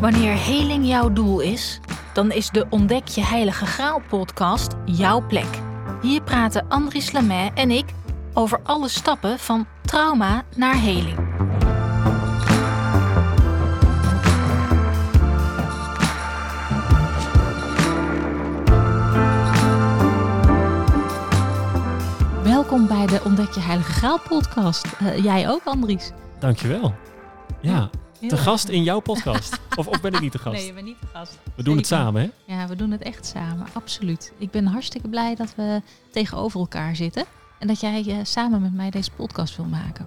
Wanneer heling jouw doel is, dan is de Ontdek je Heilige Graal podcast jouw plek. Hier praten Andries Lamet en ik over alle stappen van trauma naar heling. Welkom bij de Ontdek je Heilige Graal podcast. Uh, jij ook, Andries. Dankjewel. Ja, te gast in jouw podcast. of, of ben ik niet te gast? Nee, je bent niet te gast. We doen het samen, hè? Ja, we doen het echt samen, absoluut. Ik ben hartstikke blij dat we tegenover elkaar zitten. En dat jij uh, samen met mij deze podcast wil maken.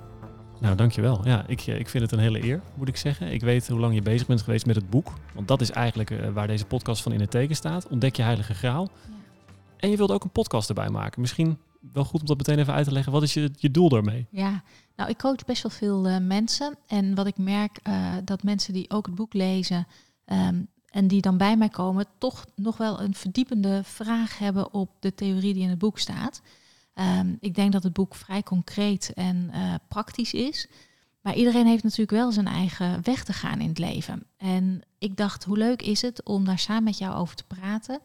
Nou, dankjewel. Ja, ik, ik vind het een hele eer, moet ik zeggen. Ik weet hoe lang je bezig bent geweest met het boek. Want dat is eigenlijk uh, waar deze podcast van in het teken staat. Ontdek je heilige graal. Ja. En je wilde ook een podcast erbij maken. Misschien wel goed om dat meteen even uit te leggen. Wat is je, je doel daarmee? Ja, nou, ik coach best wel veel uh, mensen. En wat ik merk, uh, dat mensen die ook het boek lezen um, en die dan bij mij komen, toch nog wel een verdiepende vraag hebben op de theorie die in het boek staat. Um, ik denk dat het boek vrij concreet en uh, praktisch is. Maar iedereen heeft natuurlijk wel zijn eigen weg te gaan in het leven. En ik dacht, hoe leuk is het om daar samen met jou over te praten.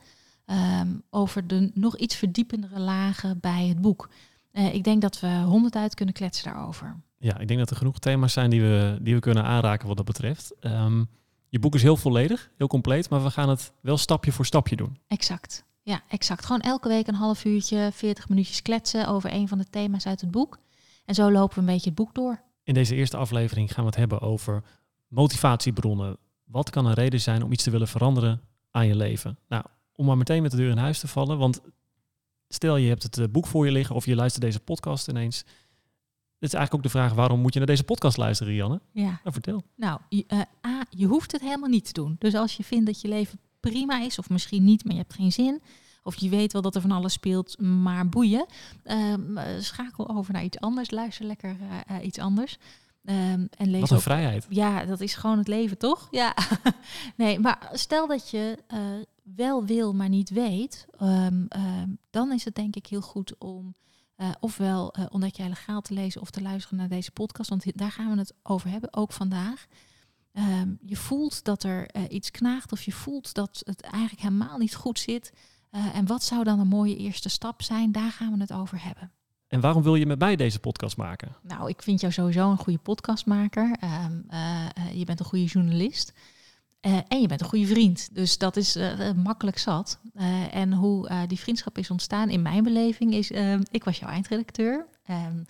Um, over de nog iets verdiependere lagen bij het boek. Uh, ik denk dat we honderd uit kunnen kletsen daarover. Ja, ik denk dat er genoeg thema's zijn die we, die we kunnen aanraken wat dat betreft. Um, je boek is heel volledig, heel compleet, maar we gaan het wel stapje voor stapje doen. Exact. Ja, exact. Gewoon elke week een half uurtje, 40 minuutjes kletsen over een van de thema's uit het boek. En zo lopen we een beetje het boek door. In deze eerste aflevering gaan we het hebben over motivatiebronnen. Wat kan een reden zijn om iets te willen veranderen aan je leven? Nou, om maar meteen met de deur in huis te vallen. Want stel je hebt het eh, boek voor je liggen of je luistert deze podcast ineens. Het is eigenlijk ook de vraag, waarom moet je naar deze podcast luisteren, Rianne? Ja. Nou, vertel. Nou, uh, A, je hoeft het helemaal niet te doen. Dus als je vindt dat je leven prima is, of misschien niet, maar je hebt geen zin, of je weet wel dat er van alles speelt, maar boeien, uh, schakel over naar iets anders, luister lekker uh, iets anders. Um, en lees Wat een ook, vrijheid. Ja, dat is gewoon het leven, toch? Ja. nee, maar stel dat je wel wil, maar niet weet, um, um, dan is het denk ik heel goed om uh, ofwel uh, ontdek jij legaal te lezen of te luisteren naar deze podcast, want daar gaan we het over hebben, ook vandaag. Um, je voelt dat er uh, iets knaagt of je voelt dat het eigenlijk helemaal niet goed zit. en wat zou dan een mooie eerste stap zijn? Daar gaan we het over hebben. En waarom wil je met mij deze podcast maken? Nou, ik vind jou sowieso een goede podcastmaker. Je bent een goede journalist. Uh, en je bent een goede vriend. Dus dat is uh, makkelijk zat. En hoe die vriendschap is ontstaan in mijn beleving is... Ehm, ik was jouw eindredacteur. Um,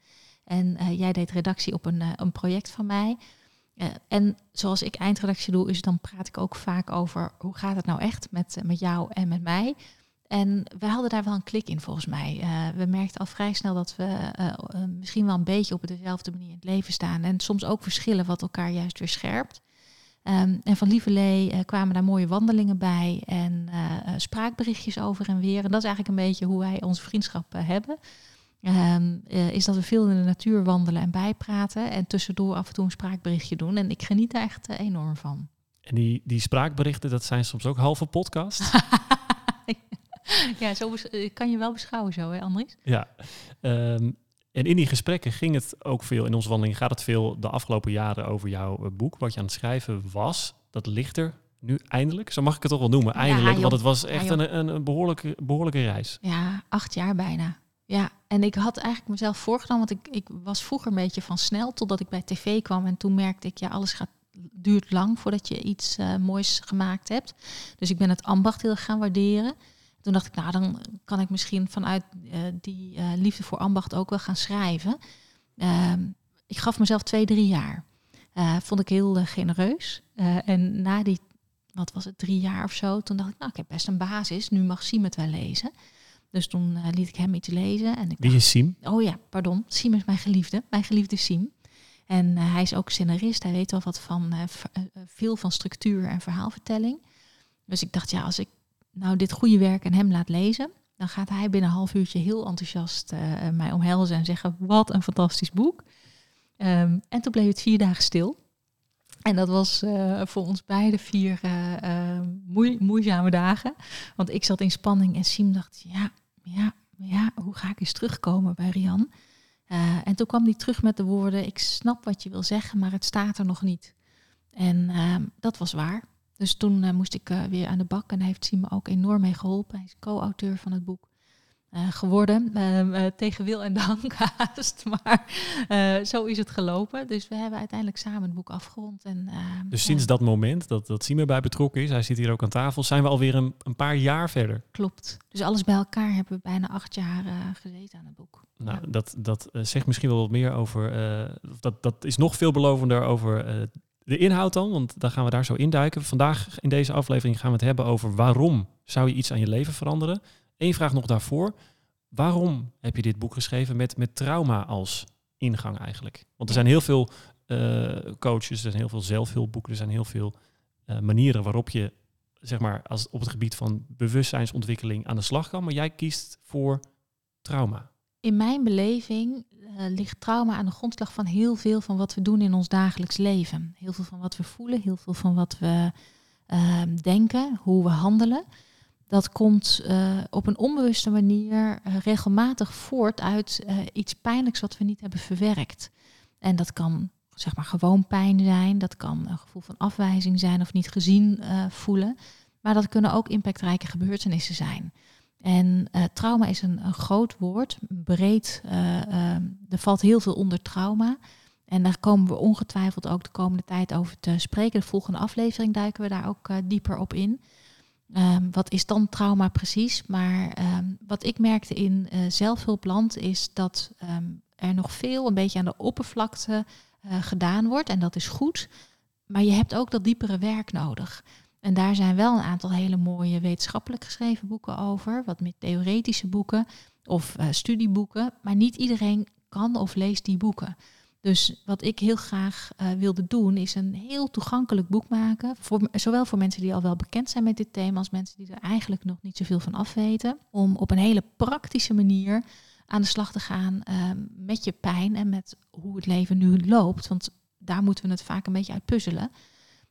en jij deed redactie op een, een project van mij. en zoals ik eindredactie doe, is dan praat ik ook vaak over... hoe gaat het nou echt met, met jou en met mij... En we hadden daar wel een klik in volgens mij. we merkten al vrij snel dat we misschien wel een beetje op dezelfde manier in het leven staan. En soms ook verschillen wat elkaar juist weer scherpt. Um, en van Lieverlee uh, kwamen daar mooie wandelingen bij en uh, spraakberichtjes over en weer. En dat is eigenlijk een beetje hoe wij onze vriendschap uh, hebben. Um, is dat we veel in de natuur wandelen en bijpraten en tussendoor af en toe een spraakberichtje doen. En ik geniet daar echt enorm van. En die, die spraakberichten, dat zijn soms ook halve podcast? ja, zo kan je wel beschouwen zo, hè Andries? Ja, um, en in die gesprekken ging het ook veel, in onze wandeling gaat het veel de afgelopen jaren over jouw eh, boek. Wat je aan het schrijven was, dat ligt er nu eindelijk. Zo mag ik het toch wel noemen, eindelijk. Ja, want het was echt een, een, een, behoorlijke, behoorlijke reis. Ja, acht jaar bijna. Ja, en ik had eigenlijk mezelf voorgenomen, want ik, ik was vroeger een beetje van snel, totdat ik bij tv kwam. En toen merkte ik, ja, alles gaat, duurt lang voordat je iets uh, moois gemaakt hebt. Dus ik ben het ambacht heel gaan waarderen. Toen dacht ik, nou, dan kan ik misschien vanuit uh, die uh, liefde voor ambacht ook wel gaan schrijven. Uh, ik gaf mezelf twee, drie jaar. Uh, vond ik heel genereus. en na die, wat was het, drie jaar of zo, toen dacht ik, nou, ik heb best een basis. Nu mag Siem het wel lezen. Dus toen liet ik hem iets lezen. En ik Wie is Siem? Oh ja, pardon. Siem is mijn geliefde. Mijn geliefde Siem. En hij is ook scenarist. Hij weet wel wat van veel van structuur en verhaalvertelling. Dus ik dacht, ja, als ik nou dit goede werk en hem laat lezen, dan gaat hij binnen een half uurtje heel enthousiast uh, mij omhelzen en zeggen: Wat een fantastisch boek. Um, en toen bleef het vier dagen stil. En dat was uh, voor ons beide vier uh, moe moeizame dagen. Want ik zat in spanning en Siem dacht: Ja, ja, ja, hoe ga ik eens terugkomen bij Rian? en toen kwam hij terug met de woorden: Ik snap wat je wil zeggen, maar het staat er nog niet. En ehm, dat was waar. Dus toen eh, moest ik weer aan de bak en heeft Siem me ook enorm mee geholpen. Hij is co-auteur van het boek. Uh, geworden. Uh, tegen wil en dank haast. Maar zo is het gelopen. Dus we hebben uiteindelijk samen het boek afgerond. En, dus sinds dat moment dat, dat Siem erbij betrokken is, hij zit hier ook aan tafel, zijn we alweer een, een paar jaar verder. Klopt. Dus alles bij elkaar hebben we bijna acht jaar gezeten aan het boek. Nou, dat, dat zegt misschien wel wat meer over. dat, dat is nog veelbelovender over de inhoud dan, want dan gaan we daar zo induiken. Vandaag in deze aflevering gaan we het hebben over waarom zou je iets aan je leven veranderen. Eén vraag nog daarvoor. Waarom heb je dit boek geschreven met, met trauma als ingang eigenlijk? Want er zijn heel veel uh, coaches, er zijn heel veel zelfhulpboeken, er zijn heel veel uh, manieren waarop je zeg maar, als op het gebied van bewustzijnsontwikkeling aan de slag kan. Maar jij kiest voor trauma. In mijn beleving uh, ligt trauma aan de grondslag van heel veel van wat we doen in ons dagelijks leven. Heel veel van wat we voelen, heel veel van wat we denken, hoe we handelen dat komt uh, op een onbewuste manier uh, regelmatig voort uit iets pijnlijks wat we niet hebben verwerkt. En dat kan zeg maar gewoon pijn zijn, dat kan een gevoel van afwijzing zijn of niet gezien voelen. Maar dat kunnen ook impactrijke gebeurtenissen zijn. En trauma is een, een, groot woord, breed. er valt heel veel onder trauma. En daar komen we ongetwijfeld ook de komende tijd over te spreken. De volgende aflevering duiken we daar ook dieper op in. Um, wat is dan trauma precies? Maar um, wat ik merkte in uh, zelfhulpland is dat er nog veel een beetje aan de oppervlakte gedaan wordt. En dat is goed. Maar je hebt ook dat diepere werk nodig. En daar zijn wel een aantal hele mooie wetenschappelijk geschreven boeken over. Wat meer theoretische boeken of uh, studieboeken. Maar niet iedereen kan of leest die boeken. Dus wat ik heel graag uh, wilde doen, is een heel toegankelijk boek maken. Voor, zowel voor mensen die al wel bekend zijn met dit thema, als mensen die er eigenlijk nog niet zoveel van af weten. Om op een hele praktische manier aan de slag te gaan uh, met je pijn en met hoe het leven nu loopt. Want daar moeten we het vaak een beetje uit puzzelen.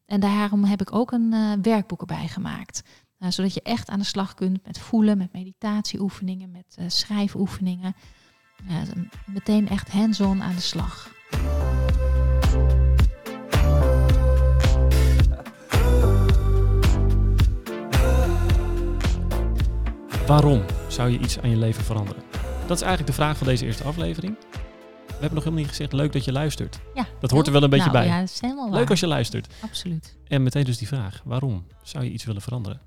En daarom heb ik ook een uh, werkboek erbij gemaakt. Uh, zodat je echt aan de slag kunt met voelen, met meditatieoefeningen, met schrijfoefeningen. meteen echt hands-on aan de slag. Waarom zou je iets aan je leven veranderen? Dat is eigenlijk de vraag van deze eerste aflevering. We hebben nog helemaal niet gezegd, leuk dat je luistert. Ja, dat hoort er wel een beetje nou, bij. Ja, dat is helemaal leuk als je luistert. Absoluut. En meteen dus die vraag, waarom zou je iets willen veranderen?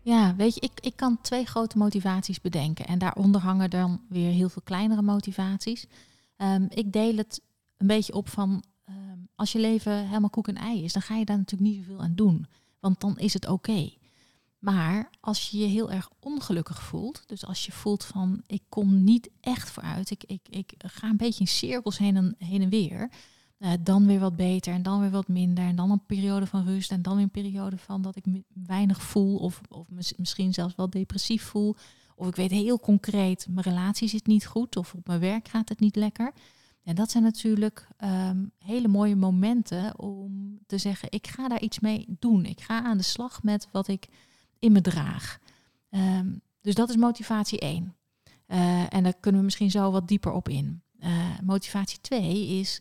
Ja, weet je, ik, ik kan twee grote motivaties bedenken. En daaronder hangen dan weer heel veel kleinere motivaties. Um, ik deel het een beetje op van um, als je leven helemaal koek en ei is, dan ga je daar natuurlijk niet zoveel aan doen. Want dan is het oké. Maar als je je heel erg ongelukkig voelt, dus als je voelt van ik kom niet echt vooruit, ik, ik, ik ga een beetje in cirkels heen en, weer, uh, dan weer wat beter en dan weer wat minder en dan een periode van rust en dan weer een periode van dat ik weinig voel of, of misschien zelfs wel depressief voel. Of ik weet heel concreet, mijn relatie zit niet goed of op mijn werk gaat het niet lekker. En dat zijn natuurlijk um, hele mooie momenten om te zeggen, ik ga daar iets mee doen. Ik ga aan de slag met wat ik in me draag. Um, dus dat is motivatie 1. Uh, eh, en daar kunnen we misschien zo wat dieper op in. Uh, motivatie 2 is,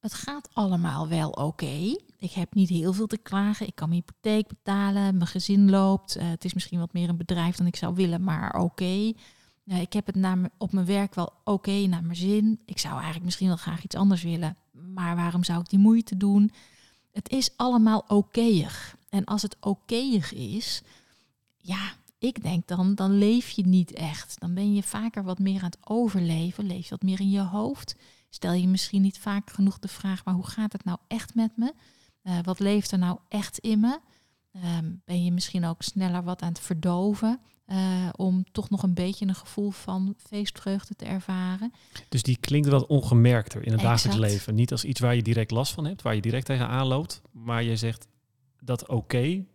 het gaat allemaal wel oké. Ik heb niet heel veel te klagen. Ik kan mijn hypotheek betalen. Mijn gezin loopt. Uh, het is misschien wat meer een bedrijf dan ik zou willen, maar oké. Ik heb het naar op mijn werk wel oké, naar mijn zin. Ik zou eigenlijk misschien wel graag iets anders willen. Maar waarom zou ik die moeite doen? Het is allemaal okéig. En als het okéig is, ja, ik denk dan, dan leef je niet echt. Dan ben je vaker wat meer aan het overleven, leef je wat meer in je hoofd. Stel je misschien niet vaak genoeg de vraag, maar hoe gaat het nou echt met me? Uh, wat leeft er nou echt in me? Um, ben je misschien ook sneller wat aan het verdoven? Uh, om toch nog een beetje een gevoel van feestvreugde te ervaren. Dus die klinkt wat ongemerkter in het exact. dagelijks leven. Niet als iets waar je direct last van hebt, waar je direct tegenaan loopt. Maar je zegt dat oké, okay,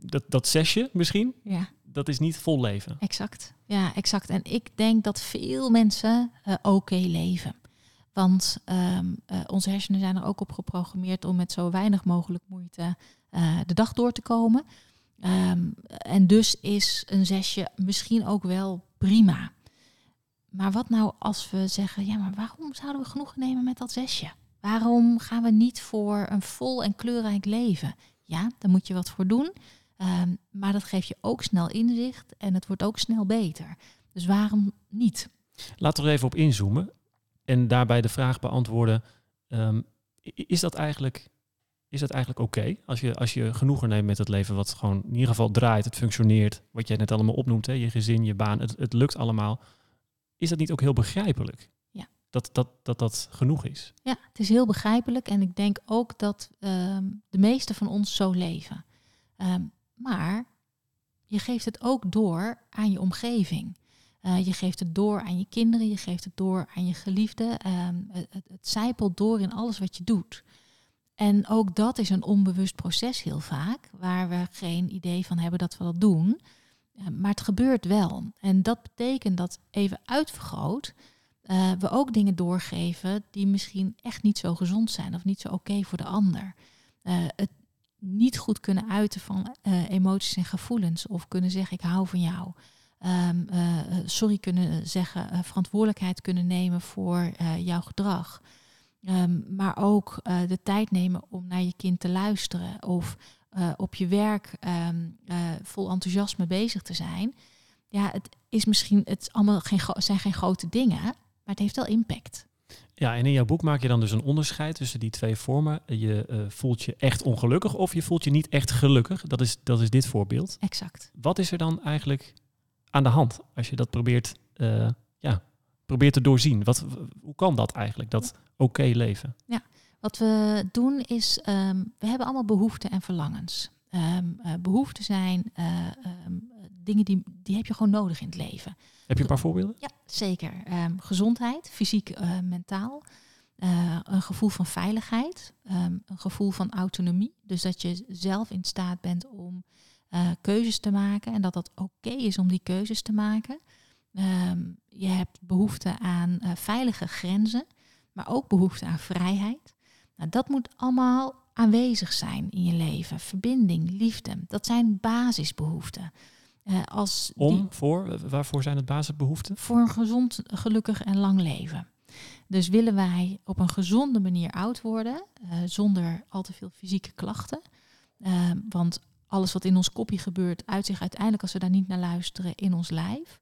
dat, dat zesje misschien, ja. dat is niet vol leven. Exact, ja, exact. En ik denk dat veel mensen uh, oké okay leven. Want um, uh, onze hersenen zijn er ook op geprogrammeerd om met zo weinig mogelijk moeite uh, de dag door te komen. Um, en dus is een zesje misschien ook wel prima. Maar wat nou als we zeggen, ja, maar waarom zouden we genoegen nemen met dat zesje? Waarom gaan we niet voor een vol en kleurrijk leven? Ja, daar moet je wat voor doen. Ehm, maar dat geeft je ook snel inzicht en het wordt ook snel beter. Dus waarom niet? Laten we er even op inzoomen en daarbij de vraag beantwoorden: ehm, is dat eigenlijk, is dat eigenlijk oké? Als, je, als je genoegen neemt met het leven, wat gewoon in ieder geval draait, het functioneert, wat jij net allemaal opnoemt, hè, je gezin, je baan, het, het lukt allemaal. Is dat niet ook heel begrijpelijk? Ja. Dat, dat, dat dat genoeg is. Ja, het is heel begrijpelijk en ik denk ook dat ehm, de meeste van ons zo leven. Ehm, maar je geeft het ook door aan je omgeving. Uh, je geeft het door aan je kinderen, je geeft het door aan je geliefden. Um, het, het, zijpelt door in alles wat je doet. En ook dat is een onbewust proces heel vaak, waar we geen idee van hebben dat we dat doen. Uh, maar het gebeurt wel. En dat betekent dat even uitvergroot, uh, we ook dingen doorgeven die misschien echt niet zo gezond zijn of niet zo oké voor de ander. het niet goed kunnen uiten van emoties en gevoelens of kunnen zeggen ik hou van jou. Um, uh, sorry kunnen zeggen, verantwoordelijkheid kunnen nemen voor jouw gedrag. Um, maar ook de tijd nemen om naar je kind te luisteren of op je werk um, vol enthousiasme bezig te zijn. Ja, het is misschien, het allemaal geen, zijn geen grote dingen, maar het heeft wel impact. Ja, en in jouw boek maak je dan dus een onderscheid tussen die twee vormen. Je voelt je echt ongelukkig of je voelt je niet echt gelukkig. Dat is, dat is dit voorbeeld. Exact. Wat is er dan eigenlijk aan de hand als je dat probeert, uh, ja, probeert te doorzien? Wat, hoe kan dat eigenlijk, dat oké okay leven? Ja, wat we doen is, um, we hebben allemaal behoeften en verlangens. Um, uh, behoeften zijn um, dingen die, die heb je gewoon nodig in het leven. Heb je een paar voorbeelden? Ja, zeker. gezondheid, fysiek, mentaal. een gevoel van veiligheid, een gevoel van autonomie. Dus dat je zelf in staat bent om uh, keuzes te maken en dat dat oké is om die keuzes te maken. Um, je hebt behoefte aan uh, veilige grenzen, maar ook behoefte aan vrijheid. Nou, dat moet allemaal aanwezig zijn in je leven. Verbinding, liefde, dat zijn basisbehoeften. Uh, als Om, die, voor, waarvoor zijn het basisbehoeften? Voor een gezond, gelukkig en lang leven. Dus willen wij op een gezonde manier oud worden, zonder al te veel fysieke klachten. want alles wat in ons kopje gebeurt, uit zich uiteindelijk, als we daar niet naar luisteren, in ons lijf.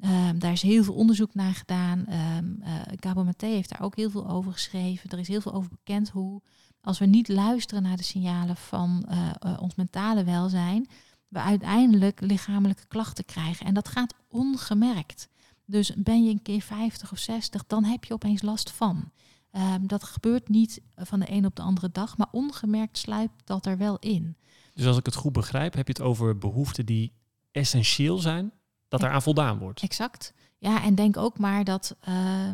Um, daar is heel veel onderzoek naar gedaan. Um, uh, Gabo Maté heeft daar ook heel veel over geschreven. Er is heel veel over bekend hoe, als we niet luisteren naar de signalen van uh, uh, ons mentale welzijn, we uiteindelijk lichamelijke klachten krijgen. En dat gaat ongemerkt. Dus ben je een keer 50 of 60, dan heb je opeens last van. Um, dat gebeurt niet van de een op de andere dag, maar ongemerkt sluipt dat er wel in. Dus als ik het goed begrijp, heb je het over behoeften die essentieel zijn, dat er aan voldaan wordt. Exact. Ja, en denk ook maar dat uh, uh,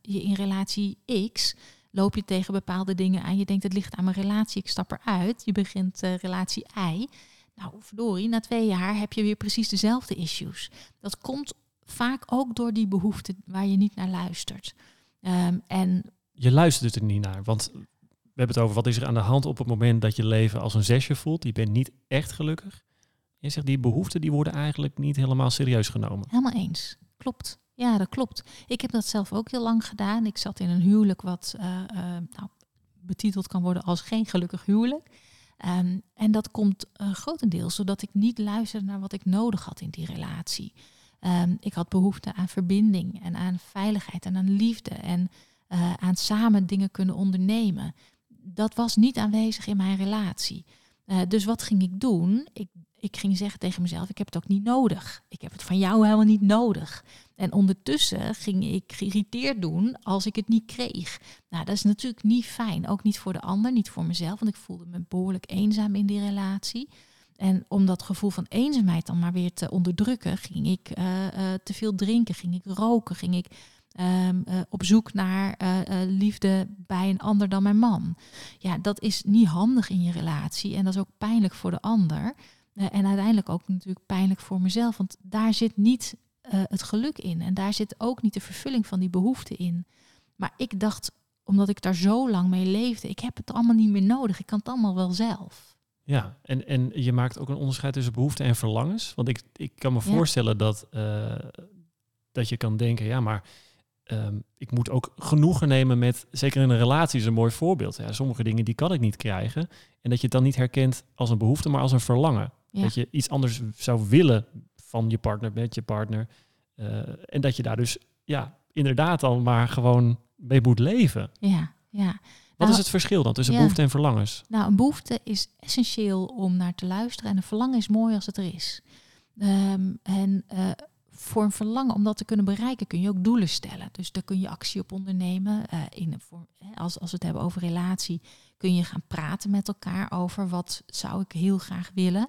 je in relatie X loop je tegen bepaalde dingen aan. Je denkt het ligt aan mijn relatie, ik stap eruit. Je begint uh, relatie Y. Nou, verdorie, na twee jaar heb je weer precies dezelfde issues. Dat komt vaak ook door die behoeften waar je niet naar luistert. Um, en je luistert er niet naar, want we hebben het over wat is er aan de hand op het moment dat je leven als een zesje voelt. Je bent niet echt gelukkig. Je zegt die behoeften die worden eigenlijk niet helemaal serieus genomen. Helemaal eens. Klopt. Ja, dat klopt. Ik heb dat zelf ook heel lang gedaan. Ik zat in een huwelijk wat uh, uh, nou, betiteld kan worden als geen gelukkig huwelijk. Um, en dat komt uh, grotendeels zodat ik niet luisterde naar wat ik nodig had in die relatie. Um, ik had behoefte aan verbinding en aan veiligheid en aan liefde en aan samen dingen kunnen ondernemen dat was niet aanwezig in mijn relatie. Uh, dus wat ging ik doen? Ik, ik ging zeggen tegen mezelf, ik heb het ook niet nodig. Ik heb het van jou helemaal niet nodig. En ondertussen ging ik geïrriteerd doen als ik het niet kreeg. Nou, dat is natuurlijk niet fijn. Ook niet voor de ander, niet voor mezelf. Want ik voelde me behoorlijk eenzaam in die relatie. En om dat gevoel van eenzaamheid dan maar weer te onderdrukken, ging ik uh, uh, te veel drinken, ging ik roken, ging ik um, uh, op zoek naar liefde bij een ander dan mijn man. Ja, dat is niet handig in je relatie en dat is ook pijnlijk voor de ander. En uiteindelijk ook natuurlijk pijnlijk voor mezelf, want daar zit niet het geluk in en daar zit ook niet de vervulling van die behoefte in. Maar ik dacht, omdat ik daar zo lang mee leefde, ik heb het allemaal niet meer nodig, ik kan het allemaal wel zelf. Ja, en, en je maakt ook een onderscheid tussen behoeften en verlangens. Want ik, ik kan me voorstellen dat, dat je kan denken, ja, maar ehm, ik moet ook genoegen nemen met, zeker in een relatie is een mooi voorbeeld. Ja, sommige dingen die kan ik niet krijgen. En dat je het dan niet herkent als een behoefte, maar als een verlangen. Ja. Dat je iets anders zou willen van je partner, met je partner. Eh, en dat je daar dus ja, inderdaad dan maar gewoon mee moet leven. Ja, ja. Wat Nou, is het verschil dan tussen ja. behoefte en verlangens? Nou, een behoefte is essentieel om naar te luisteren en een verlangen is mooi als het er is. Ehm, en eh, voor een verlangen, om dat te kunnen bereiken, kun je ook doelen stellen. Dus daar kun je actie op ondernemen. Eh, in, hè, als, als we het hebben over relatie, kun je gaan praten met elkaar over wat zou ik heel graag willen.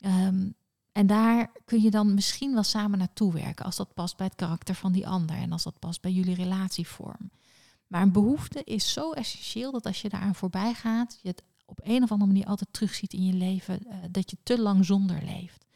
Ehm, en daar kun je dan misschien wel samen naartoe werken, als dat past bij het karakter van die ander en als dat past bij jullie relatievorm. Maar een behoefte is zo essentieel dat als je daaraan voorbij gaat, je het op een of andere manier altijd terugziet in je leven, eh, dat je te lang zonder leeft.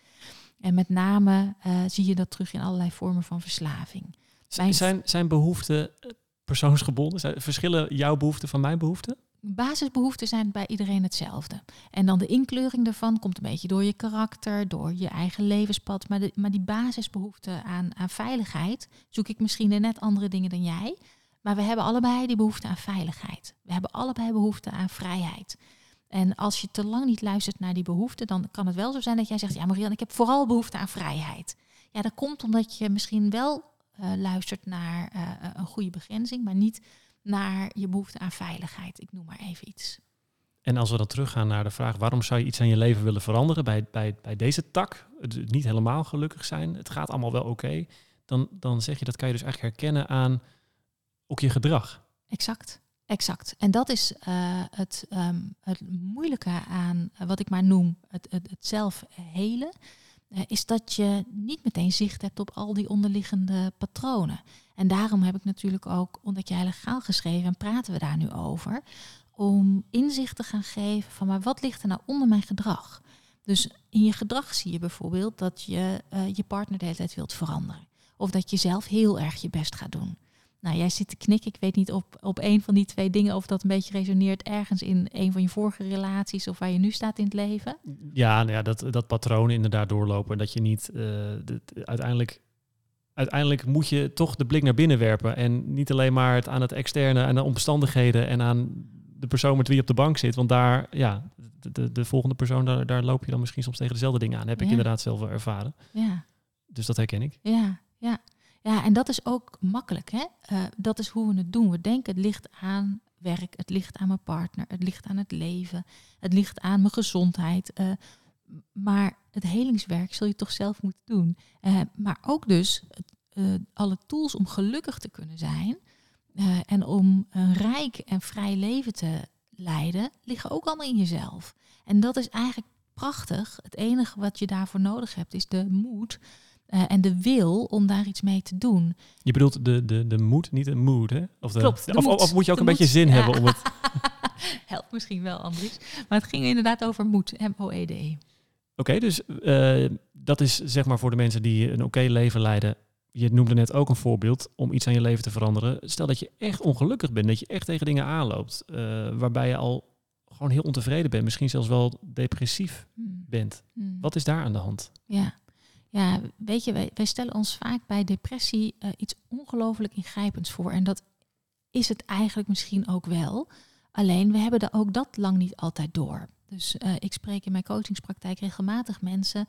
En met name eh, zie je dat terug in allerlei vormen van verslaving. Zijn, zijn behoeften eh, persoonsgebonden? Zijn, verschillen jouw behoeften van mijn behoeften? Basisbehoeften zijn bij iedereen hetzelfde. En dan de inkleuring daarvan komt een beetje door je karakter, door je eigen levenspad. Maar, de, maar die basisbehoefte aan, aan veiligheid zoek ik misschien net andere dingen dan jij. Maar we hebben allebei die behoefte aan veiligheid. We hebben allebei behoefte aan vrijheid. En als je te lang niet luistert naar die behoeften, dan kan het wel zo zijn dat jij zegt: Ja, Marianne, ik heb vooral behoefte aan vrijheid. Ja, dat komt omdat je misschien wel eh, luistert naar eh, een goede begrenzing, maar niet naar je behoefte aan veiligheid. Ik noem maar even iets. En als we dan teruggaan naar de vraag, waarom zou je iets aan je leven willen veranderen bij, bij, bij deze tak? Het niet helemaal gelukkig zijn, het gaat allemaal wel oké. Dan, dan zeg je dat kan je dus eigenlijk herkennen aan ook je gedrag. Exact. Exact. En dat is eh, het, ehm, het moeilijke aan eh, wat ik maar noem het, het, het zelf helen. Eh, is dat je niet meteen zicht hebt op al die onderliggende patronen. En daarom heb ik natuurlijk ook Ontdek jij legaal geschreven en praten we daar nu over. Om inzicht te gaan geven van maar wat ligt er nou onder mijn gedrag? Dus in je gedrag zie je bijvoorbeeld dat je eh, je partner de hele tijd wilt veranderen. Of dat je zelf heel erg je best gaat doen. Nou, jij zit te knikken. Ik weet niet op, op een van die twee dingen of dat een beetje resoneert ergens in een van je vorige relaties of waar je nu staat in het leven. Ja, nou ja dat, dat patroon inderdaad doorlopen. Dat je niet eh, de- de- uiteindelijk. Uiteindelijk moet je toch de blik naar binnen werpen. En niet alleen maar het aan het externe, aan de omstandigheden en aan de persoon met wie je op de bank zit. Want daar, ja, de, de, de volgende persoon, daar, daar loop je dan misschien soms tegen dezelfde dingen aan. Heb ik inderdaad zelf wel ervaren. Ja, Dus dat herken ik. ja, ja. Ja, en dat is ook makkelijk. Hè? Eh, dat is hoe we het doen. We denken het ligt aan werk, het ligt aan mijn partner, het ligt aan het leven, het ligt aan mijn gezondheid. eh, maar het helingswerk zul je toch zelf moeten doen. Eh, maar ook dus alle tools om gelukkig te kunnen zijn en om een rijk en vrij leven te leiden, liggen ook allemaal in jezelf. En dat is eigenlijk prachtig. Het enige wat je daarvoor nodig hebt is de moed eh, en de wil om daar iets mee te doen. Je bedoelt de, de, de moed, niet de mood, hè? Of, de, Klopt, de of, moed. of moet je ook De een beetje zin ja. hebben om het... Helpt misschien wel, Andries. Maar het ging inderdaad over moed, M-O-E-D. Oké, dus eh, dat is zeg maar voor de mensen die een oké leven leiden. Je noemde net ook een voorbeeld om iets aan je leven te veranderen. Stel dat je echt ongelukkig bent, dat je echt tegen dingen aanloopt, eh, waarbij je al gewoon heel ontevreden bent, misschien zelfs wel depressief Hmm. bent. Hmm. Wat is daar aan de hand? Ja. Ja, weet je, wij, stellen ons vaak bij depressie eh, iets ongelooflijk ingrijpends voor. En dat is het eigenlijk misschien ook wel. Alleen we hebben er ook dat lang niet altijd door. Dus eh, ik spreek in mijn coachingspraktijk regelmatig mensen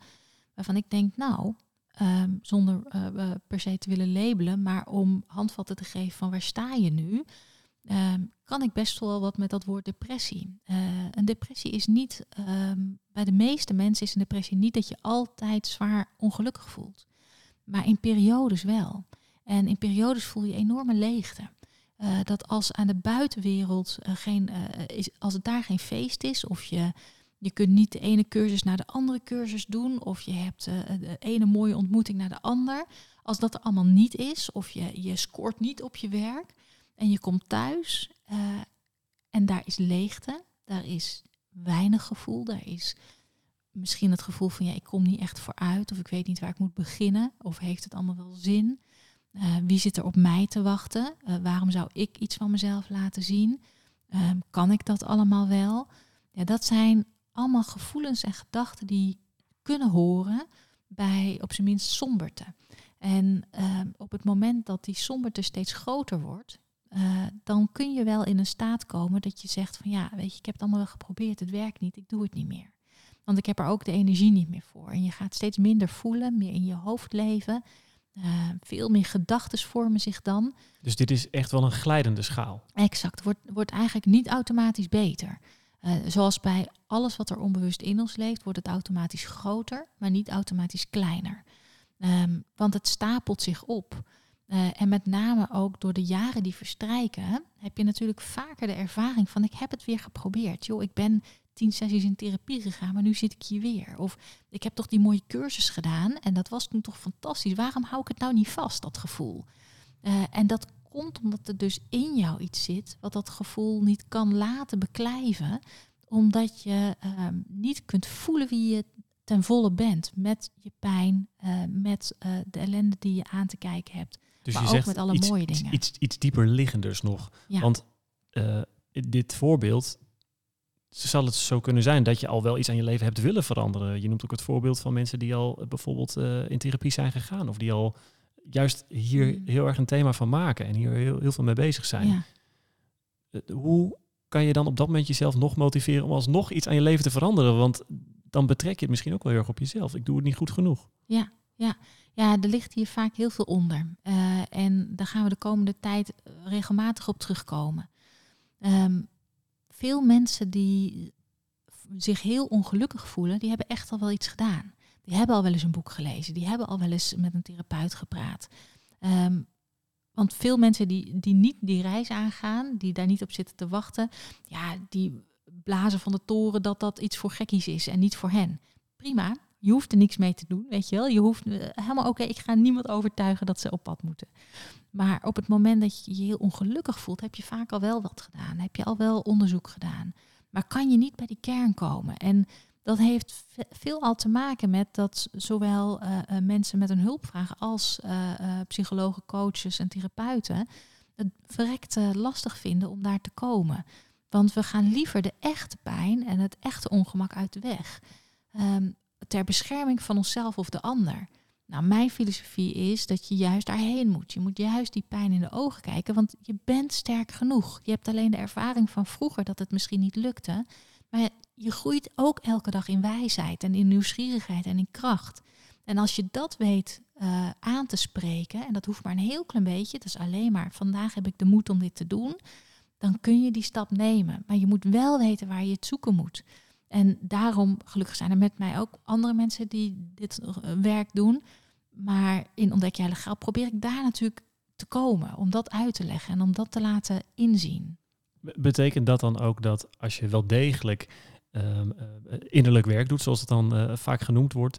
waarvan ik denk, nou, ehm, zonder eh, per se te willen labelen, maar om handvatten te geven van waar sta je nu, ehm, kan ik best wel wat met dat woord depressie. Eh, een depressie is niet, ehm, bij de meeste mensen is een depressie niet dat je altijd zwaar ongelukkig voelt. Maar in periodes wel. En in periodes voel je enorme leegte. Eh, dat als aan de buitenwereld eh, geen, is, als het daar geen feest is, of je, je kunt niet de ene cursus naar de andere cursus doen, of je hebt de ene mooie ontmoeting naar de ander. Als dat er allemaal niet is, of je, je scoort niet op je werk en je komt thuis eh, en daar is leegte, daar is weinig gevoel, daar is misschien het gevoel van ja, ik kom niet echt vooruit, of ik weet niet waar ik moet beginnen, of heeft het allemaal wel zin? Eh, wie zit er op mij te wachten? Eh, waarom zou ik iets van mezelf laten zien? Eh, kan ik dat allemaal wel? Ja, dat zijn allemaal gevoelens en gedachten die kunnen horen bij op zijn minst somberte. En ehm, op het moment dat die somberte steeds groter wordt, eh, dan kun je wel in een staat komen dat je zegt van ja, weet je, ik heb het allemaal wel geprobeerd, het werkt niet, ik doe het niet meer. Want ik heb er ook de energie niet meer voor. En je gaat steeds minder voelen, meer in je hoofd leven. Uh, veel meer gedachten vormen zich dan. Dus dit is echt wel een glijdende schaal. Exact, wordt, wordt eigenlijk niet automatisch beter. Uh, zoals bij alles wat er onbewust in ons leeft, wordt het automatisch groter, maar niet automatisch kleiner. Um, want het stapelt zich op. Uh, en met name ook door de jaren die verstrijken, heb je natuurlijk vaker de ervaring van ik heb het weer geprobeerd. Joh, ik ben tien sessies in therapie gegaan, maar nu zit ik hier weer. Of ik heb toch die mooie cursus gedaan en dat was toen toch fantastisch. Waarom hou ik het nou niet vast, dat gevoel? Uh, en dat komt omdat er dus in jou iets zit wat dat gevoel niet kan laten beklijven, omdat je uh, niet kunt voelen wie je ten volle bent met je pijn, uh, met de ellende die je aan te kijken hebt. Dus maar je ook zegt met alle iets, mooie iets- dingen. Iets, iets dieper liggenders nog. Ja. Want eh, dit voorbeeld zal het zo kunnen zijn dat je al wel iets aan je leven hebt willen veranderen. Je noemt ook het voorbeeld van mensen die al eh, bijvoorbeeld eh, in therapie zijn gegaan. Of die al juist hier Mm. heel erg een thema van maken en hier heel, heel veel mee bezig zijn. ja. Hoe kan je dan op dat moment jezelf nog motiveren om alsnog iets aan je leven te veranderen? Want dan betrek je het misschien ook wel heel erg op jezelf. Ik doe het niet goed genoeg. Ja, er ligt hier vaak heel veel onder. Eh, en daar gaan we de komende tijd regelmatig op terugkomen. Ehm, veel mensen die zich heel ongelukkig voelen, die hebben echt al wel iets gedaan. Die hebben al wel eens een boek gelezen. Die hebben al wel eens met een therapeut gepraat. Ehm, want veel mensen die, die niet die reis aangaan, die daar niet op zitten te wachten, ja, die blazen van de toren dat dat iets voor gekkies is en niet voor hen. Prima, je hoeft er niks mee te doen, weet je wel. Je hoeft eh, helemaal oké, ik ga niemand overtuigen dat ze op pad moeten. Maar op het moment dat je je heel ongelukkig voelt, heb je vaak al wel wat gedaan. Heb je al wel onderzoek gedaan. Maar kan je niet bij die kern komen. En dat heeft ve- veel al te maken met dat zowel eh, eh, mensen met een hulpvraag als psychologen, coaches en therapeuten het verrekt lastig vinden om daar te komen. Want we gaan liever de echte pijn en het echte ongemak uit de weg. Ehm, ter bescherming van onszelf of de ander. Nou, mijn filosofie is dat je juist daarheen moet. Je moet juist die pijn in de ogen kijken, want je bent sterk genoeg. Je hebt alleen de ervaring van vroeger dat het misschien niet lukte. Maar je groeit ook elke dag in wijsheid en in nieuwsgierigheid en in kracht. En als je dat weet eh, aan te spreken, en dat hoeft maar een heel klein beetje, het is alleen maar vandaag heb ik de moed om dit te doen, dan kun je die stap nemen. Maar je moet wel weten waar je het zoeken moet. En daarom, gelukkig zijn er met mij ook andere mensen die dit eh, werk doen. Maar in Ontdek jij legaal probeer ik daar natuurlijk te komen. Om dat uit te leggen en om dat te laten inzien. Be- Betekent dat dan ook dat als je wel degelijk ehm, eh, innerlijk werk doet, zoals het dan eh, vaak genoemd wordt,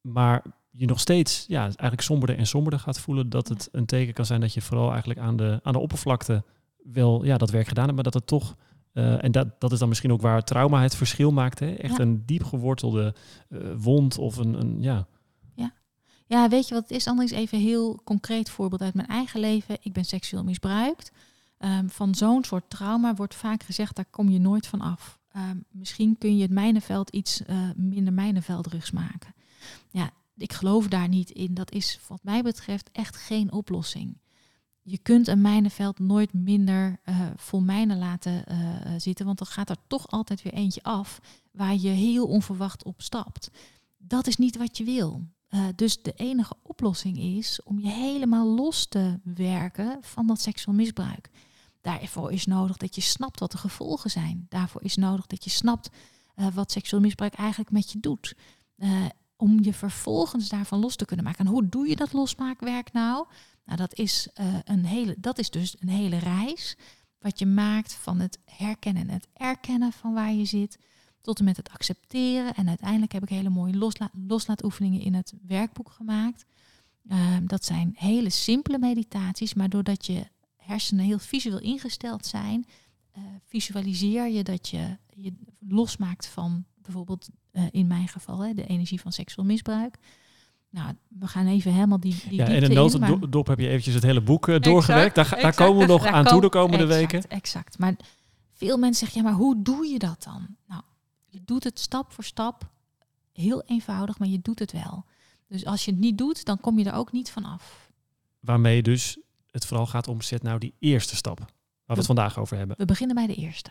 maar je nog steeds ja, eigenlijk somberder en somberder gaat voelen, dat het een teken kan zijn dat je vooral eigenlijk aan de, aan de oppervlakte wel ja, dat werk gedaan hebt, maar dat het toch, eh, en dat, dat is dan misschien ook waar trauma het verschil maakt, hè? echt Ja. een diep gewortelde eh, wond of een, een ja, Ja, weet je wat het is? Anders even een heel concreet voorbeeld uit mijn eigen leven. Ik ben seksueel misbruikt. Ehm, van zo'n soort trauma wordt vaak gezegd, daar kom je nooit van af. Ehm, misschien kun je het mijnenveld iets eh, minder mijnenvelderigs maken. Ja, ik geloof daar niet in. Dat is wat mij betreft echt geen oplossing. Je kunt een mijnenveld nooit minder eh, vol mijnen laten eh, zitten, want dan gaat er toch altijd weer eentje af waar je heel onverwacht op stapt. Dat is niet wat je wil. Eh, dus de enige oplossing is om je helemaal los te werken van dat seksueel misbruik. Daarvoor is nodig dat je snapt wat de gevolgen zijn. Daarvoor is nodig dat je snapt wat seksueel misbruik eigenlijk met je doet. Om je vervolgens daarvan los te kunnen maken. En hoe doe je dat losmaakwerk nou? Nou, dat is, eh, een hele, dat is dus een hele reis. Wat je maakt van het herkennen en het erkennen van waar je zit tot en met het accepteren. En uiteindelijk heb ik hele mooie losla loslaatoefeningen in het werkboek gemaakt. Ehm, dat zijn hele simpele meditaties, maar doordat je hersenen heel visueel ingesteld zijn, eh, visualiseer je dat je je losmaakt van bijvoorbeeld eh, in mijn geval hè, de energie van seksueel misbruik. Nou, we gaan even helemaal die, die ja en een in, maar- notendop heb je eventjes het hele boek eh, doorgewerkt. Daar, daar komen we nog aan toe de komen- komende exact, weken. Exact. Maar veel mensen zeggen, ja, maar hoe doe je dat dan? Nou, je doet het stap voor stap. Heel eenvoudig, maar je doet het wel. Dus als je het niet doet, dan kom je er ook niet van af. Waarmee dus het vooral gaat om zet nou die eerste stap. Waar we het vandaag over hebben. We beginnen bij de eerste.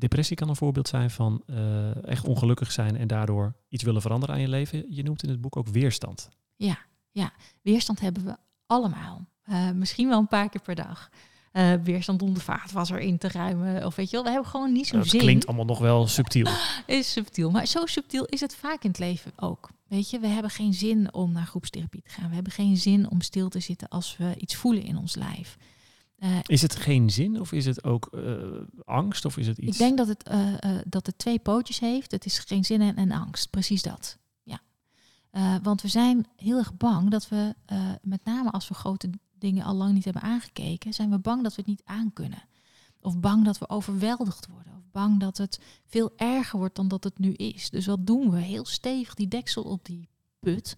Depressie kan een voorbeeld zijn van eh, echt ongelukkig zijn en daardoor iets willen veranderen aan je leven. Je noemt in het boek ook weerstand. Ja, ja. weerstand hebben we allemaal. Eh, misschien wel een paar keer per dag. Uh, weerstand om de vaatwasser in te ruimen. Of weet je wel, we hebben gewoon niet zo'n zin. Het klinkt allemaal nog wel subtiel. is subtiel, maar zo subtiel is het vaak in het leven ook. Weet je, we hebben geen zin om naar groepstherapie te gaan. We hebben geen zin om stil te zitten als we iets voelen in ons lijf. Uh, is het geen zin of is het ook uh, angst of is het iets? Ik denk dat het, uh, dat het twee pootjes heeft. Het is geen zin en, en angst, precies dat. Ja. want we zijn heel erg bang dat we, met name als we grote dingen al lang niet hebben aangekeken, zijn we bang dat we het niet aankunnen. Of bang dat we overweldigd worden. Of bang dat het veel erger wordt dan dat het nu is. Dus wat doen we? Heel stevig die deksel op die put.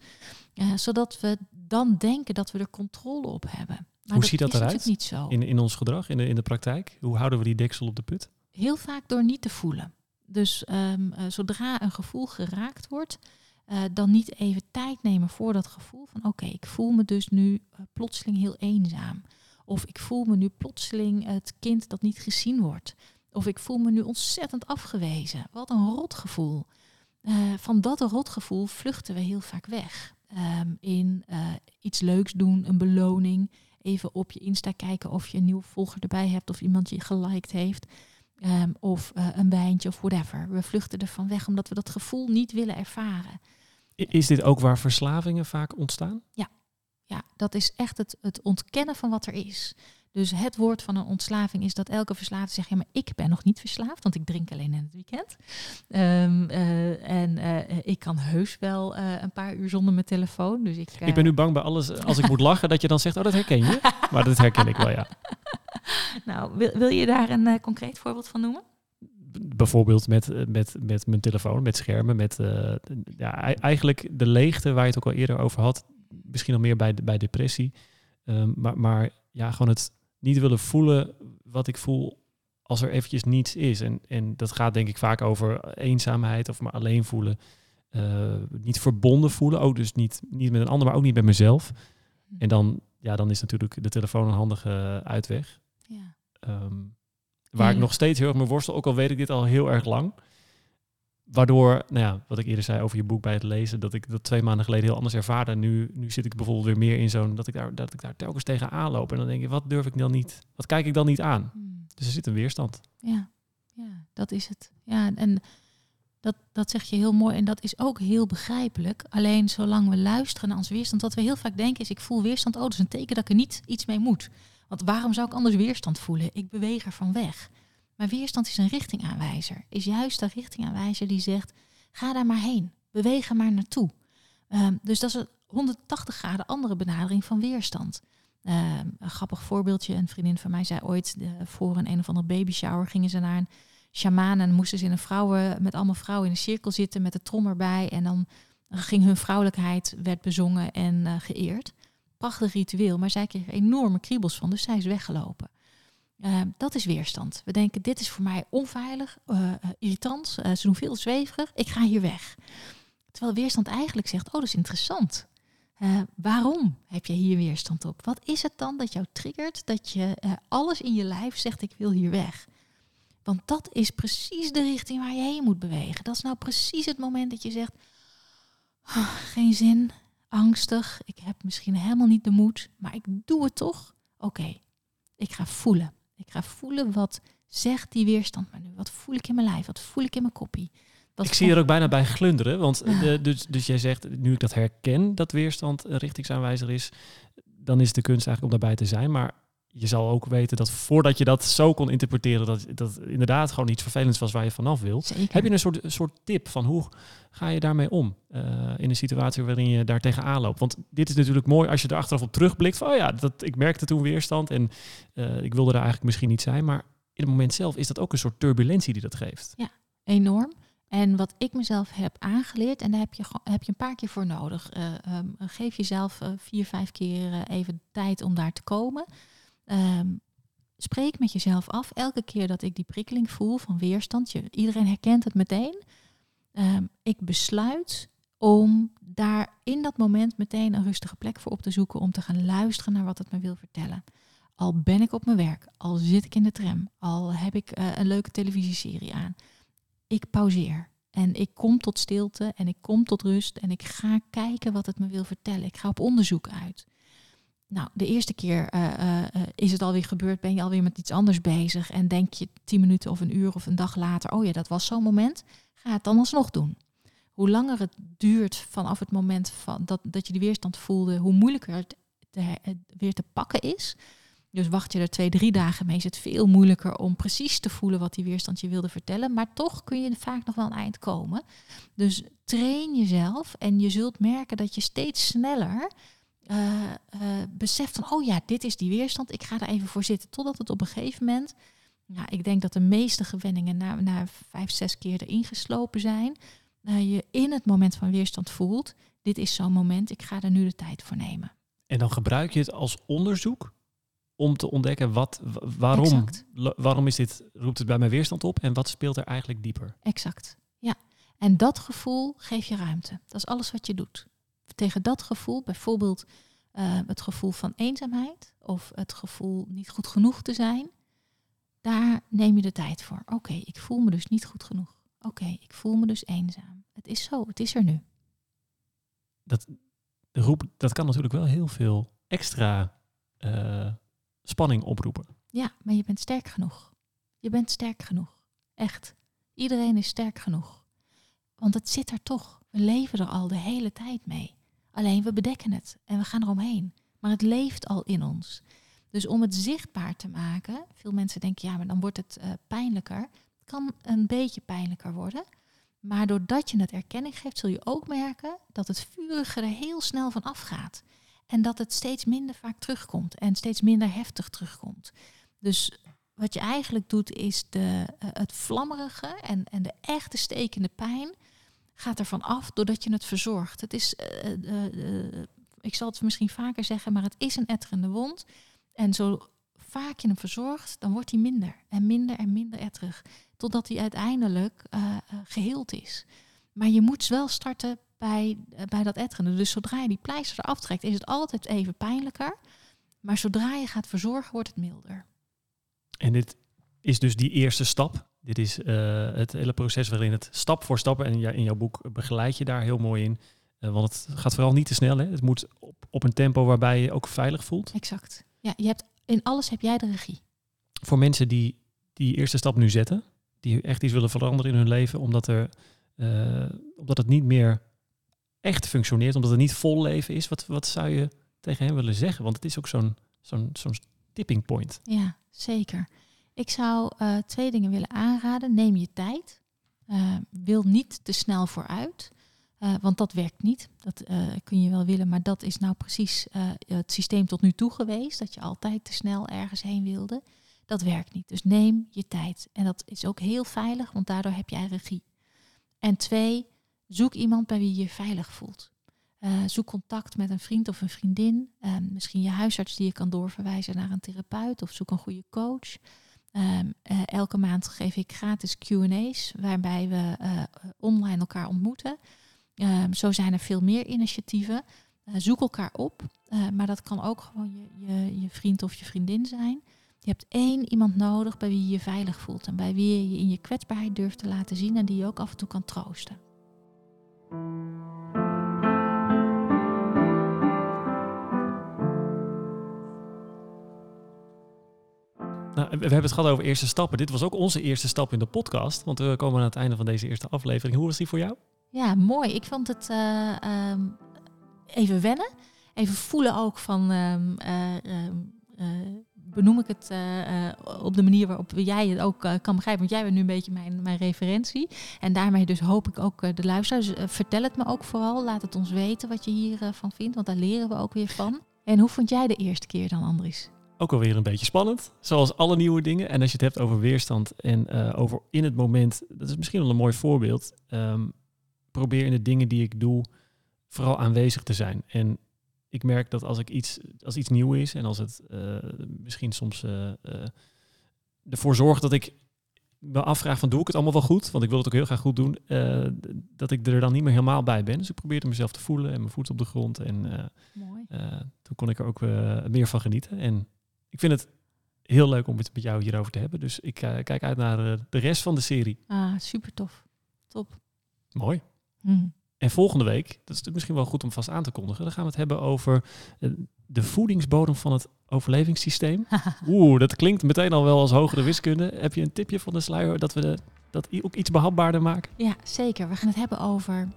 zodat we dan denken dat we er controle op hebben. Maar Hoe ziet dat eruit? Niet zo. In, in ons gedrag, in de, in de praktijk? Hoe houden we die deksel op de put? Heel vaak door niet te voelen. Dus um, uh, zodra een gevoel geraakt wordt, uh, dan niet even tijd nemen voor dat gevoel van oké, ik voel me dus nu uh, plotseling heel eenzaam. Of ik voel me nu plotseling het kind dat niet gezien wordt. Of ik voel me nu ontzettend afgewezen. Wat een rotgevoel. van dat rotgevoel vluchten we heel vaak weg. Um, in iets leuks doen, een beloning, even op je Insta kijken of je een nieuwe volger erbij hebt of iemand je geliked heeft. Um, of uh, een wijntje of whatever. We vluchten ervan weg omdat we dat gevoel niet willen ervaren. Is dit ook waar verslavingen vaak ontstaan? Ja, ja dat is echt het, het ontkennen van wat er is. Dus het woord van een ontslaving is dat elke verslaafde zegt: ja, maar ik ben nog niet verslaafd, want ik drink alleen in het weekend. Um, uh, en uh, ik kan heus wel uh, een paar uur zonder mijn telefoon. Dus ik, ik ben nu bang bij alles, als ik moet lachen, dat je dan zegt: oh, dat herken je. Maar dat herken ik wel, ja. Nou, wil, wil je daar een concreet voorbeeld van noemen? bijvoorbeeld met, met, met mijn telefoon, met schermen, met uh, ja, eigenlijk de leegte waar je het ook al eerder over had. Misschien nog meer bij, bij depressie. Um, maar, maar ja, gewoon het niet willen voelen wat ik voel als er eventjes niets is. En, en dat gaat denk ik vaak over eenzaamheid of me alleen voelen. Uh, niet verbonden voelen, ook dus niet, niet met een ander, maar ook niet met mezelf. En dan, ja, dan is natuurlijk de telefoon een handige uitweg. Ja. Um, waar ja. ik nog steeds heel erg me worstel, ook al weet ik dit al heel erg lang. Waardoor, nou ja, wat ik eerder zei over je boek bij het lezen, dat ik dat twee maanden geleden heel anders ervaarde. Nu, nu zit ik bijvoorbeeld weer meer in zo'n, dat ik daar, dat ik daar telkens tegen aanloop. En dan denk ik, wat durf ik dan niet, wat kijk ik dan niet aan? Hmm. Dus er zit een weerstand. Ja, ja, dat is het. Ja, en dat, dat zeg je heel mooi en dat is ook heel begrijpelijk. Alleen zolang we luisteren naar ons weerstand, wat we heel vaak denken is, ik voel weerstand, oh, dat is een teken dat ik er niet iets mee moet. Want waarom zou ik anders weerstand voelen? Ik beweeg er van weg. Maar weerstand is een richtingaanwijzer. Is juist de richtingaanwijzer die zegt: ga daar maar heen. Beweeg er maar naartoe. Um, dus dat is een 180 graden andere benadering van weerstand. Um, een grappig voorbeeldje. Een vriendin van mij zei ooit: voor een een of andere baby shower gingen ze naar een shamaan en moesten ze in een vrouwen, met allemaal vrouwen in een cirkel zitten met de trom erbij. En dan ging hun vrouwelijkheid, werd bezongen en uh, geëerd. Prachtig ritueel, maar zij kreeg enorme kriebels van, dus zij is weggelopen. Uh, dat is weerstand. We denken, dit is voor mij onveilig, uh, irritant, uh, ze doen veel zweverig, ik ga hier weg. Terwijl weerstand eigenlijk zegt, oh dat is interessant. waarom heb je hier weerstand op? Wat is het dan dat jou triggert, dat je alles in je lijf zegt, ik wil hier weg? Want dat is precies de richting waar je heen moet bewegen. Dat is nou precies het moment dat je zegt, oh, geen zin, angstig, ik heb misschien helemaal niet de moed, maar ik doe het toch. Oké, ik ga voelen. Ik ga voelen wat zegt die weerstand maar nu. Wat voel ik in mijn lijf? Wat voel ik in mijn koppie? Wat ik zie er ook bijna bij glunderen. Want de, dus, dus jij zegt, nu ik dat herken, dat weerstand een richtingsaanwijzer is, dan is de kunst eigenlijk om daarbij te zijn. Maar je zal ook weten dat voordat je dat zo kon interpreteren, dat dat inderdaad gewoon iets vervelends was waar je vanaf wil. Heb je een soort, soort tip van hoe ga je daarmee om uh, in een situatie waarin je daar tegenaan loopt? Want dit is natuurlijk mooi als je er achteraf op terugblikt van, oh ja, dat, ik merkte toen weerstand en uh, ik wilde er eigenlijk misschien niet zijn, maar in het moment zelf is dat ook een soort turbulentie die dat geeft. Ja, enorm. En wat ik mezelf heb aangeleerd, en daar heb je, heb je een paar keer voor nodig. Uh, um, geef jezelf vier, vijf keer even tijd om daar te komen. Um, spreek met jezelf af. Elke keer dat ik die prikkeling voel van weerstand, je, iedereen herkent het meteen. Um, ik besluit om daar in dat moment meteen een rustige plek voor op te zoeken om te gaan luisteren naar wat het me wil vertellen. Al ben ik op mijn werk, al zit ik in de tram, al heb ik eh, een leuke televisieserie aan. Ik pauzeer en ik kom tot stilte en ik kom tot rust en ik ga kijken wat het me wil vertellen. Ik ga op onderzoek uit. Nou, de eerste keer uh, uh, is het alweer gebeurd, ben je alweer met iets anders bezig en denk je tien minuten of een uur of een dag later, oh ja, dat was zo'n moment, ga het dan alsnog doen. Hoe langer het duurt vanaf het moment van dat, dat je de weerstand voelde, hoe moeilijker het weer te pakken is. Dus wacht je er twee, drie dagen mee, is het veel moeilijker om precies te voelen wat die weerstand je wilde vertellen. Maar toch kun je vaak nog wel een eind komen. Dus train jezelf en je zult merken dat je steeds sneller uh, beseft van, oh ja, dit is die weerstand, ik ga er even voor zitten. Totdat het op een gegeven moment, nou, ik denk dat de meeste gewenningen na, na vijf, zes keer erin geslopen zijn. Uh, je in het moment van weerstand voelt, dit is zo'n moment, ik ga er nu de tijd voor nemen. En dan gebruik je het als onderzoek om te ontdekken wat, waarom, waarom is dit, roept het bij mij weerstand op en wat speelt er eigenlijk dieper? Exact, ja. En dat gevoel geef je ruimte. Dat is alles wat je doet. Tegen dat gevoel, bijvoorbeeld uh, het gevoel van eenzaamheid of het gevoel niet goed genoeg te zijn, daar neem je de tijd voor. Oké, ik voel me dus niet goed genoeg. Oké, ik voel me dus eenzaam. Het is zo, het is er nu. Dat, de roep, dat kan natuurlijk wel heel veel extra uh, spanning oproepen. Ja, maar je bent sterk genoeg. Je bent sterk genoeg. Echt. Iedereen is sterk genoeg. Want het zit er toch. We leven er al de hele tijd mee. Alleen we bedekken het en we gaan eromheen. Maar het leeft al in ons. Dus om het zichtbaar te maken, veel mensen denken ja, maar dan wordt het uh, pijnlijker. Het kan een beetje pijnlijker worden. Maar doordat je het erkenning geeft, zul je ook merken dat het vurige heel snel van afgaat. En dat het steeds minder vaak terugkomt en steeds minder heftig terugkomt. Dus wat je eigenlijk doet is de, uh, het vlammerige en, en de echte stekende pijn gaat ervan af doordat je het verzorgt. Het is, uh, ik zal het misschien vaker zeggen, maar het is een etterende wond. En zo vaak je hem verzorgt, dan wordt hij minder en minder en minder etterig. Totdat hij uiteindelijk geheeld is. Maar je moet wel starten bij, bij dat etterende. Dus zodra je die pleister eraf trekt, is het altijd even pijnlijker. Maar zodra je gaat verzorgen, wordt het milder. En dit is dus die eerste stap. Dit is uh, het hele proces waarin het stap voor stap, en in jouw boek begeleid je daar heel mooi in. Uh, want het gaat vooral niet te snel. Hè? Het moet op, op een tempo waarbij je ook veilig voelt. Exact. Ja, je hebt, in alles heb jij de regie. Voor mensen die die eerste stap nu zetten, die echt iets willen veranderen in hun leven, omdat, er, uh, omdat het niet meer echt functioneert, omdat het niet vol leven is, wat, wat zou je tegen hem willen zeggen? Want het is ook zo'n zo'n zo'n tipping point. Ja, zeker. Ik zou uh, twee dingen willen aanraden. Neem je tijd. Uh, wil niet te snel vooruit. Uh, want dat werkt niet. Dat kun je wel willen, maar dat is nou precies het systeem tot nu toe geweest. Dat je altijd te snel ergens heen wilde. Dat werkt niet. Dus neem je tijd. En dat is ook heel veilig, want daardoor heb jij regie. En twee, Zoek iemand bij wie je je veilig voelt. Zoek contact met een vriend of een vriendin. Misschien je huisarts die je kan doorverwijzen naar een therapeut. Of zoek een goede coach. Uh, elke maand geef ik gratis QA's waarbij we online elkaar ontmoeten. Ehm, zo zijn er veel meer initiatieven. zoek elkaar op. maar dat kan ook gewoon je, je, je vriend of je vriendin zijn. Je hebt één iemand nodig bij wie je je veilig voelt. En bij wie je je in je kwetsbaarheid durft te laten zien. En die je ook af en toe kan troosten. Nou, we hebben het gehad over eerste stappen. Dit was ook onze eerste stap in de podcast. Want we komen aan het einde van deze eerste aflevering. Hoe was die voor jou? Ja, mooi. Ik vond het uh, um, even wennen. Even voelen ook van... Um, uh, benoem ik het op de manier waarop jij het ook kan begrijpen. Want jij bent nu een beetje mijn, mijn referentie. En daarmee dus hoop ik ook de luisteraars. vertel het me ook vooral. Laat het ons weten wat je hiervan van vindt. Want daar leren we ook weer van. En hoe vond jij de eerste keer dan, Andries? Ook alweer een beetje spannend. Zoals alle nieuwe dingen. En als je het hebt over weerstand en over in het moment. Dat is misschien wel een mooi voorbeeld. Um, probeer in de dingen die ik doe vooral aanwezig te zijn. En ik merk dat als ik iets, als iets nieuw is en als het uh, misschien soms uh, uh, ervoor zorgt dat ik me afvraag van doe ik het allemaal wel goed? Want ik wil het ook heel graag goed doen. eh, dat ik er dan niet meer helemaal bij ben. Dus ik probeerde mezelf te voelen en mijn voet op de grond. En eh, Mooi. eh, toen kon ik er ook eh, meer van genieten. En ik vind het heel leuk om het met jou hierover te hebben. Dus ik eh, kijk uit naar eh, de rest van de serie. Ah, super tof. Top. Mooi. Hm. En volgende week, dat is misschien wel goed om vast aan te kondigen, dan gaan we het hebben over eh, de voedingsbodem van het overlevingssysteem. Oeh, dat klinkt meteen al wel als hogere wiskunde. Heb je een tipje van de sluier dat we de, dat ook iets behapbaarder maken? Ja, zeker. We gaan het hebben over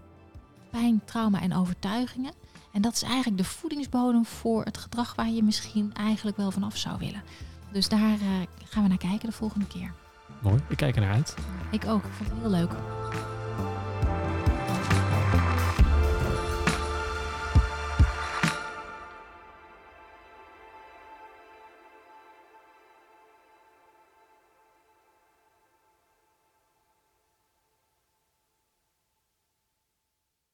pijn, trauma en overtuigingen. En dat is eigenlijk de voedingsbodem voor het gedrag waar je misschien eigenlijk wel vanaf zou willen. Dus daar eh, gaan we naar kijken de volgende keer. Mooi, ik kijk er naar uit. Ik ook. Ik vond het heel leuk.